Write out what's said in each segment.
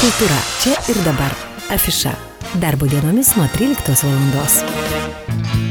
Kultūra čia ir dabar. Afiša. Darbo dienomis nuo 13 valandos.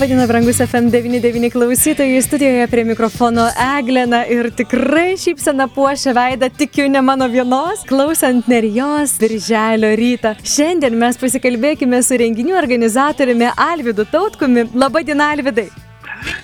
Labadiena, brangus FM99 klausytojai, studijoje prie mikrofono Eglena ir tikrai šypsena puošia veidą, tikiu ne mano vienos, klausant Nerijos Birželio rytą. Šiandien mes pasikalbėkime su renginių organizatoriumi Alvidu Tautkumi. Labadiena, Alvidai.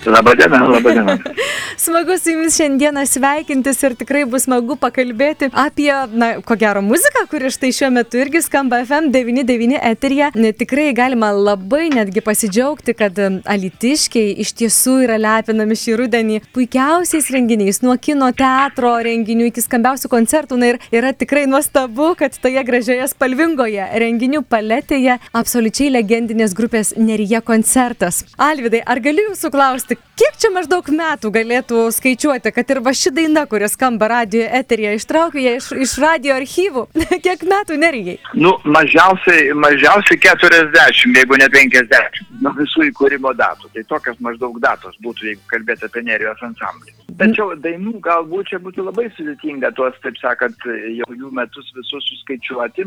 Labadiena, labadiena. Smagu su jumis šiandieną sveikintis ir tikrai bus smagu pakalbėti apie, na, ko gero, muziką, kuri štai šiuo metu irgi skamba FM99 eterija. Tikrai galima labai netgi pasidžiaugti, kad alitiškiai iš tiesų yra lepinami šį rudenį puikiausiais renginiais, nuo kino teatro renginių iki skambiausių koncertų. Na ir yra tikrai nuostabu, kad toje gražioje spalvingoje renginių paletėje absoliučiai legendinės grupės Nerija koncertas. Alvidai, ar galiu jūsų klausti, kiek čia maždaug metų galėtų skaičiuoti, kad ir va ši daina, kuri skamba radio eterija, ištraukė ją iš, iš radio archyvų? kiek metų nerijai? Nu, mažiausiai, mažiausiai 40, jeigu ne 50, nuo visų įkūrimo datų. Tai tokios maždaug datos būtų, jeigu kalbėti apie Nerijos ansamblį. Tačiau dainų galbūt čia būtų labai sudėtinga tuos, taip sakant, jau jų metus visus suskaičiuoti.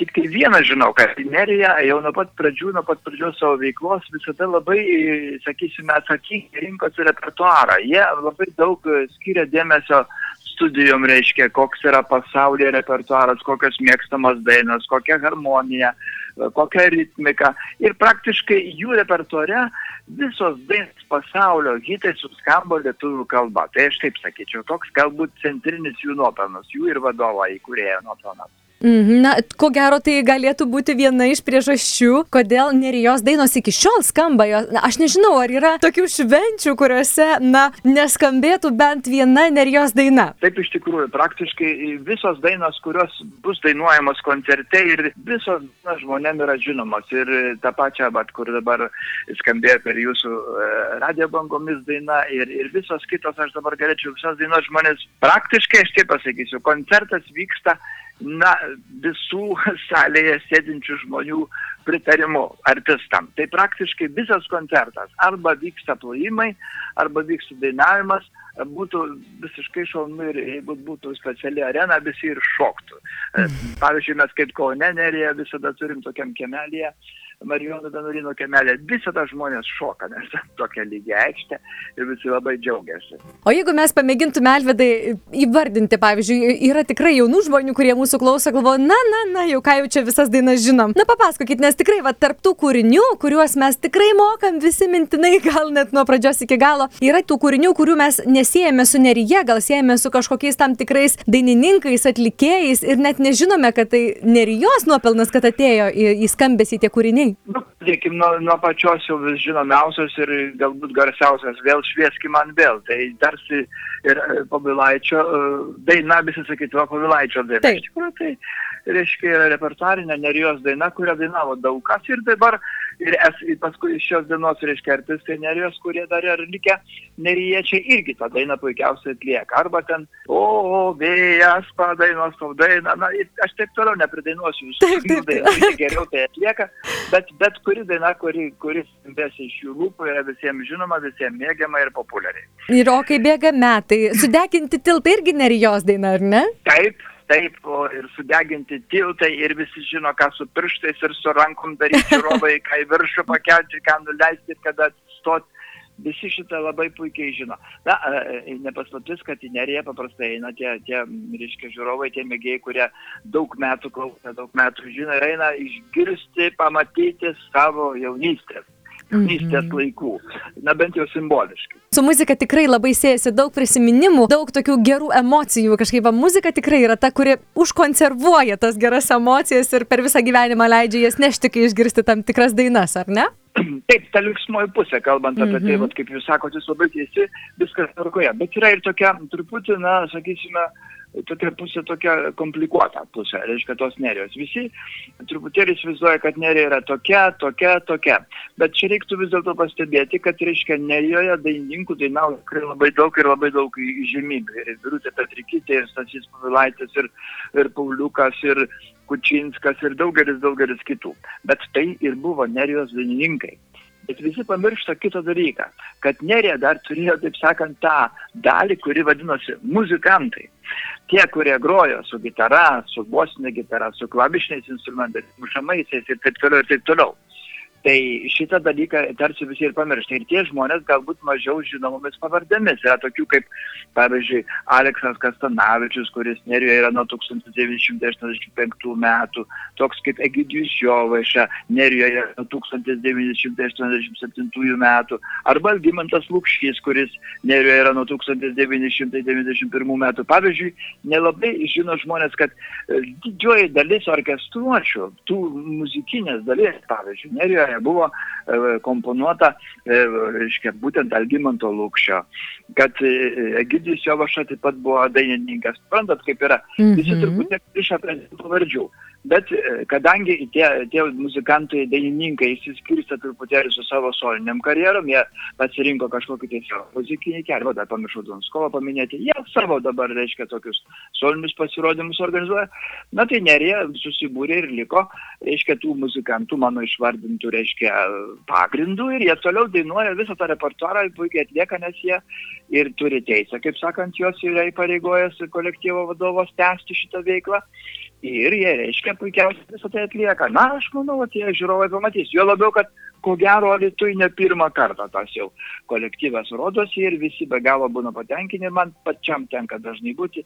Tik tai vieną žinau, kad Nerija jau nuo pat pradžių, nuo pat pradžios savo veiklos visada labai, sakysime, atsakingai rinkosi repertuarą. Jie labai daug skiria dėmesio studijom reiškia, koks yra pasaulyje repertuaras, kokios mėgstamos dainos, kokia harmonija, kokia ritmika. Ir praktiškai jų repertuare visos dainos pasaulio hitai suskambo lietuvių kalba. Tai aš taip sakyčiau, toks galbūt centrinis jų nuopelnas, jų ir vadovo įkūrėjo nuopelnas. Mhm, Na, ko gero tai galėtų būti viena iš priežasčių, kodėl nerijos dainos iki šiol skamba. Jo- Na, aš nežinau, ar yra tokių švenčių, kuriuose, na, neskambėtų bent viena nerijos daina. Taip iš tikrųjų, praktiškai visos dainos, kurios bus dainuojamos koncerte ir visos na, žmonėm yra žinomos. Ir tą pačią, bet kur dabar skambėjo per jūsų e, radio bangomis daina ir, ir visos kitos, aš dabar galėčiau visas dainos žmonės, praktiškai aš taip pasakysiu, koncertas vyksta na, visų salėje sėdinčių žmonių pritarimu artistam. Tai praktiškai visas koncertas arba vyksta plojimai, arba vyksta dainavimas, būtų visiškai šaunu ir jeigu būtų speciali arena, visi ir šoktų. E, Pavyzdžiui, mes kaip Kaune nerėje visada turim tokiam kemelėje, Marijono Danurino kemelė, visada žmonės šoka, nes tokia lygia aikštė ir visi labai džiaugiasi. O jeigu mes pamėgintume, Alvedai, įvardinti, pavyzdžiui, yra tikrai jaunų žmonių, kurie mūsų klauso, galvoja, na, na, na, jau ką jau čia visas dainas žinom. Na, papasakokit, nes tikrai, va, tarptų kūrinių, kuriuos mes tikrai mokam visi mintinai, gal net nuo pradžios iki galo, yra tų kūrinių, kurių mes nesijėmė su neryje, gal siejame su kažkokiais tam tikrais dainininkais, atlikėjais ir net nežinome, kad tai nerijos nuopelnas, kad atėjo į, į skambesį tie kūriniai. Nu, pradėkim nuo, nuo pačios jau vis žinomiausios ir galbūt garsiausios, vėl švieski man vėl. Tai tarsi ir e, Pavilaičio e, daina, visi sakytų, Pavilaičio daina. Iš tikrųjų, tai reiškia yra repertuarinė Nerijos daina, kurią dainavo daug kas ir dabar, ir es, ir paskui šios dienos, reiškia, artistai Nerijos, kurie dar yra likę, Nerijiečiai irgi tą dainą puikiausiai atlieka. Arba ten, o, o vėjas padainos tau dainą, na, ir aš taip toliau nepridainuosiu visų dainų, jie geriau tai atlieka, bet, bet kuri daina, kuri, kuris skambės iš jų lūpų, yra visiems žinoma, visiems mėgiama ir populiari. Ir o kai bėga metai, sudeginti tiltai irgi nerijos daina, ar ne? Taip, taip, ir sudeginti tiltai ir visi žino, ką su pirštais ir su rankom daryti žiūrovai, ką į viršų pakelti, ką nuleisti ir kada atsistoti. Visi šitą labai puikiai žino. Na, e, nepaslaptis, kad į neriją paprastai eina tie, tie reiškia, žiūrovai, tie mėgėjai, kurie daug metų klauso, daug metų žino ir eina išgirsti, pamatyti savo jaunystės, jaunystės laikų. Na, bent jau simboliškai. Su muzika tikrai labai siejasi daug prisiminimų, daug tokių gerų emocijų. Kažkaip va, muzika tikrai yra ta, kuri užkonservuoja tas geras emocijas ir per visą gyvenimą leidžia jas nešti, kai išgirsti tam tikras dainas, ar ne? Taip, ta linksmoji pusė, kalbant apie tai, vat, kaip jūs sakote, jūs labai teisi, viskas tvarkoje. Bet yra ir tokia truputį, na, sakysime, tokia pusė tokia komplikuota pusė, reiškia tos nerijos. Visi truputėlį įsivaizduoja, kad nerija yra tokia, tokia, tokia. Bet čia reiktų vis dėlto pastebėti, kad, reiškia, nerijoje dainininkų dainavo tikrai labai daug ir labai daug žymybių. Ir Birutė Petrikytė, ir Stasys Pavilaitis, ir, ir Pauliukas, ir Kučinskas, ir daugelis, daugelis kitų. Bet tai ir buvo nerijos dainininkai. Bet visi pamiršta kitą dalyką, kad Nerija dar turėjo, taip sakant, tą dalį, kuri vadinosi muzikantai. Tie, kurie grojo su gitara, su bosinė gitara, su klavišiniais instrumentais, mušamaisiais ir taip toliau ir taip toliau. Tai šitą dalyką tarsi visi ir pamiršta. Ir tie žmonės galbūt mažiau žinomomis pavardėmis. Yra tokių kaip, pavyzdžiui, Aleksas Kastanavičius, kuris Nerijoje yra nuo 1985 metų, toks kaip Egidijus Jovaiša, Nerijoje nuo 1987 metų, arba Algymantas Lukšys, kuris Nerijoje yra nuo 1991 metų. Pavyzdžiui, nelabai žino žmonės, kad e, didžioji dalis orkestruočių, tų muzikinės dalies, pavyzdžiui, Nerijoje buvo e, komponuota, e, reiškia, būtent Algymanto Lukščio, kad e, Egidijus Jovaša taip pat buvo dainininkas. Suprantat, kaip yra. Visi Mhm. turbūt nepriša prie pavardžių. Bet e, kadangi tie, tie muzikantai, dainininkai įsiskirsta truputėlį su savo soliniam karjerom, jie pasirinko kažkokį savo muzikinį kelią, va, dar pamiršau Donskovą paminėti, jie savo dabar, reiškia, tokius solinius pasirodymus organizuoja. Na tai nerija susibūrė ir liko, reiškia, tų muzikantų mano išvardintų, reiškia, pagrindų ir jie toliau dainuoja visą tą repertuarą, puikiai atlieka, nes jie ir turi teisę, kaip sakant, jos yra įpareigojęs kolektyvo vadovas tęsti šitą veiklą. Ir jie, reiškia, puikiausiai visą tai atlieka. Na, aš manau, tie žiūrovai pamatys. Jo labiau, kad ko gero, Lietuvai ne pirmą kartą tas jau kolektyvas rodosi ir visi be galo būna patenkinti. Man pačiam tenka dažnai būti.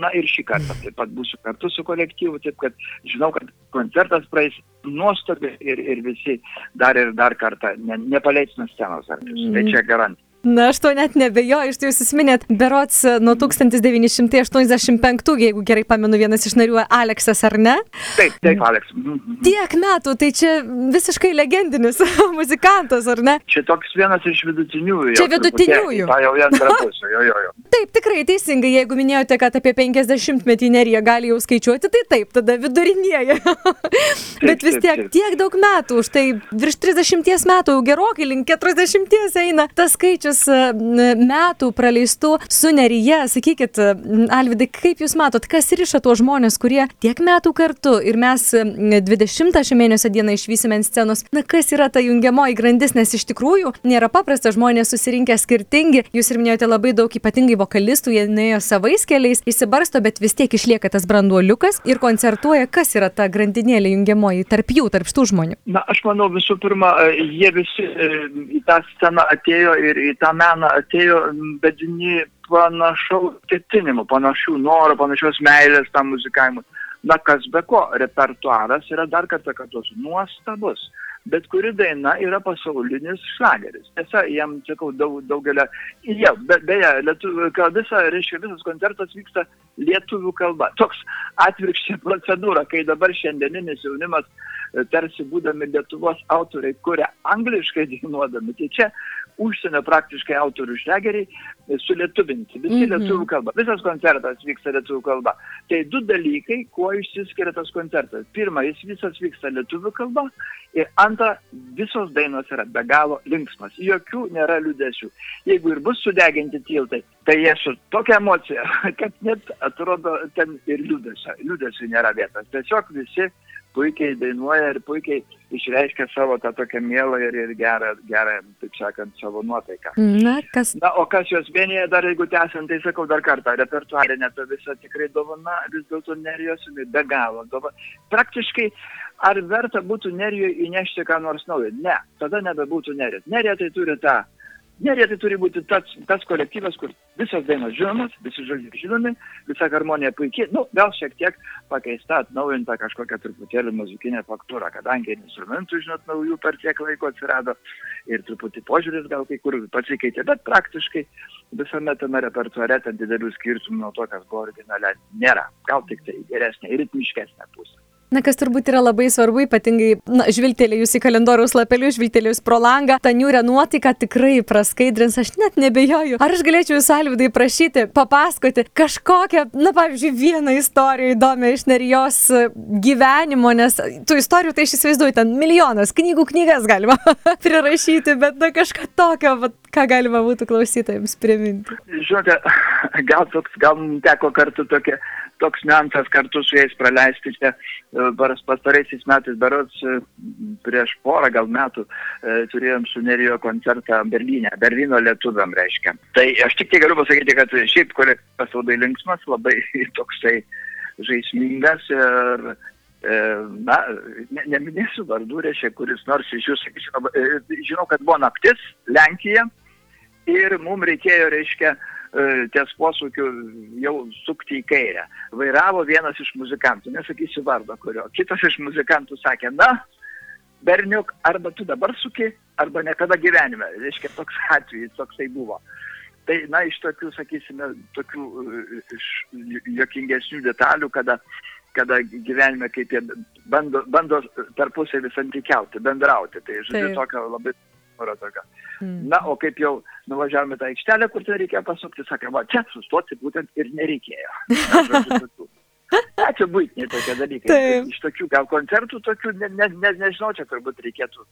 Na ir šį kartą taip pat būsiu kartu su kolektyvu, taip kad žinau, kad koncertas praeis nuostabiai ir, ir visi dar ir dar kartą ne, nepaleis nuo scenos. artistų. Tai čia garantija. Na, aš to net nebejoju, iš tai jūs įsiminėt, berots nuo 1985, jeigu gerai pamenu, vienas iš narių Aleksas, ar ne? Taip, taip, Aleks. Mhm. Tiek metų, tai čia visiškai legendinis muzikantas, ar ne? Čia toks vienas iš vidutiniųjų. Čia jau vidutiniųjų. Ta jau į antrą pusę, jo, jo, jo. Taip, tikrai teisingai, jeigu minėjote, kad apie 50 metį nerija gali jau skaičiuoti, tai taip, tada vidurinieji. Bet vis tiek, tiek daug metų, už tai virš 30 metų, jau gerokai link 40 eina tas skaičius e, n- metų praleistų su nerija. Sakykit, e, Alvidai, kaip Jūs matot, kas riša tuos žmonės, kurie tiek metų kartu ir mes e, 20 šio mėnesio dieną išvysime ant scenos, na kas yra ta jungiamoji grandis, nes iš tikrųjų nėra paprasta, žmonės susirinkę skirtingi, Jūs ir minėjote labai daug ypatingai vokalistų, jie nuėjo savais keliais, įsibarsto, bet vis tiek išlieka tas branduoliukas ir koncertuoja, kas yra ta grandinėlė jungiamoji tarp jų, tarp šitų žmonių. Na, aš manau, visų pirma, e, jie visi e, į tą sceną atėjo ir į tą meną atėjo m, bedini panašaus ketinimų, panašių norų, panašios meilės tam muzikavimui. Na, kas be ko, repertuaras yra dar kartą kartuosiu, nuostabus. Bet kuri daina yra pasaulinis šlageris. Tiesa, jam, sakau, daug, daugelio. Jie, be, beje, lietuvių, visa, reiškia, visas koncertas vyksta lietuvių kalba. Toks atvirkščia procedūra, kai dabar šiandieninis jaunimas, tarsi būdami Lietuvos autoriai, kuria angliškai dainuodami. Tai čia užsienio praktiškai autorių šlegeriai e, sulietubinti. Visi Mhm. mhm. lietuvių kalba. Visas koncertas vyksta lietuvių kalba. Tai du dalykai, kuo išsiskiria tas koncertas. Pirma, jis visas vyksta lietuvių kalba. Ir antra, visos dainos yra be galo linksmas. Jokių nėra liūdėsių. Jeigu ir bus sudeginti tiltai, tai jie su tokia emocija, kad net atrodo ten ir liūdėsio. Liūdėsių nėra vietos. Tiesiog visi puikiai dainuoja ir puikiai išreiškia savo tą tokią mielą ir, ir gerą, gerą, taip sakant, savo nuotaiką. Na, kas. Na, o kas juos vienyje dar, jeigu tęsiant, tai sakau dar kartą, repertuarinė ta visa tikrai dovana, vis dėlto nerijos be galo dovana. Praktiškai, ar verta būtų nerijoje įnešti ką nors naujo? Ne, tada nebebūtų nerijos. Nerija tai turi tą. Nerija tai turi būti tas, tas kolektyvas, kur visos dainos žinomas, visi žodžiai žinomi, visa harmonija puikiai, nu, gal šiek tiek pakeista, atnaujinta kažkokia truputėlį muzikinė faktūra, kadangi instrumentų, žinot, naujų per tiek laiko atsirado ir truputį požiūris gal kai kur pasikeitė, bet praktiškai visame tame repertuare ten didelių skirtumų nuo to, kas buvo originale, nėra. Gal tik tai geresnė ir ritmiškesnė pusė. Na, kas turbūt yra labai svarbu, ypatingai na, žvilgtelėjus į kalendoriaus lapelius, žvilgtelėjus pro langą, tą niūrę nuotaiką tikrai praskaidrins, aš net nebejoju. Ar aš galėčiau jūs, Alvidai, prašyti, papasakoti kažkokią, na, pavyzdžiui, vieną istoriją įdomią iš nerijos gyvenimo, nes tų istorijų tai aš įsivaizduoju, ten milijonas knygų knygas galima prirašyti, bet na, kažką tokio, vat, ką galima būtų klausytojams priminti. Žinote, gal, toks, gal teko kartu tokia, toks niuansas kartu su jais praleisti čia e, pastaraisiais metais, berods e, prieš porą gal metų e, turėjom su Nerijo koncertą Berlyne, Berlyno lietuviam reiškia. Tai aš tik tai galiu pasakyti, kad šiaip kolektyvas labai linksmas, labai toksai žaismingas ir na, ne, neminėsiu vardų, reiškia, kuris nors iš sakysim, žinau, kad buvo naktis Lenkija ir mums reikėjo, reiškia, ties posūkiu jau sukti į kairę. Vairavo vienas iš muzikantų, nesakysiu vardo kurio. Kitas iš muzikantų sakė, na, berniuk, arba tu dabar suki, arba niekada gyvenime. Reiškia, toks atvejis, toksai buvo. Tai, na, iš tokių, sakysime, tokių iš jokingesnių detalių, kada, kada gyvenime kaip jie bando, bando tarpusavį santykiauti, bendrauti. Tai, žodžiu, tokio labai yra tokio. Mm. Na, o kaip jau nuvažiavome tą aikštelę, kur ten reikėjo pasukti, sakė, va, čia sustoti būtent ir nereikėjo. Na, čia būtiniai tokie dalykai. Taip. Iš tokių gal koncertų, tokių, ne, ne, ne, nežinau, čia turbūt reikėtų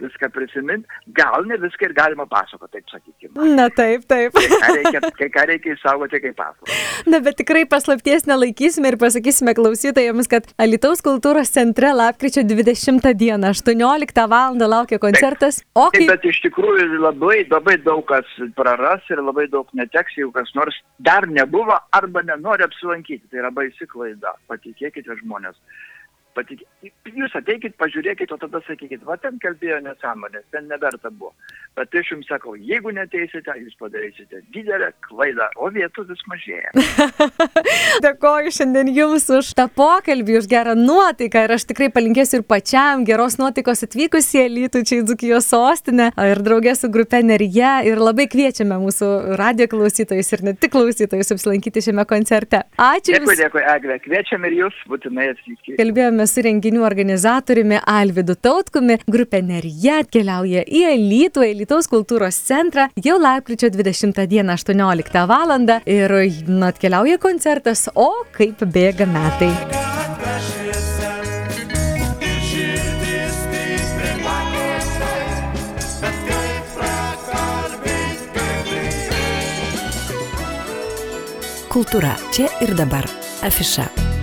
viską prisiminti, gal ne viską ir galima pasakoti, taip sakykime. Na taip, taip. Kai ką reikia, kai ką reikia įsaugoti, kaip pasakoti. Na, bet tikrai paslapties nelaikysime ir pasakysime klausytojams, kad Alitaus kultūros centre lapkričio 20 dieną, 18 val. laukia koncertas. Taip, o kaip... Bet iš tikrųjų labai, labai daug kas praras ir labai daug neteks, jeigu kas nors dar nebuvo arba nenori apsilankyti. Tai yra baisi klaida, patikėkite žmonės patik... jūs ateikit, pažiūrėkit, o tada sakykit, va ten kalbėjo nesąmonės, ten neverta buvo. Bet aš jums sakau, jeigu neteisite, jūs padarysite didelę klaidą, o vietų vis mažėja. Dėkoju šiandien jums už tą pokalbį, už gerą nuotaiką ir aš tikrai palinkėsiu ir pačiam geros nuotaikos atvykus įElytų, čia į Dzukijos sostinę ir draugė su grupė Nerija ir labai kviečiame mūsų radio klausytojus ir ne tik klausytojus apsilankyti šiame koncerte. Ačiū. Dėkui, dėkui, Eglė, kviečiam ir jūs būtinai atvykti. Kalbėjome su renginių organizatoriumi Alvidu Tautkumi. Grupė Nerija atkeliauja į Alytų, Alytaus kultūros centrą jau lapkričio 20 dieną 18 val. ir na, atkeliauja koncertas, o kaip bėga metai. Kultūra čia ir dabar. Afiša.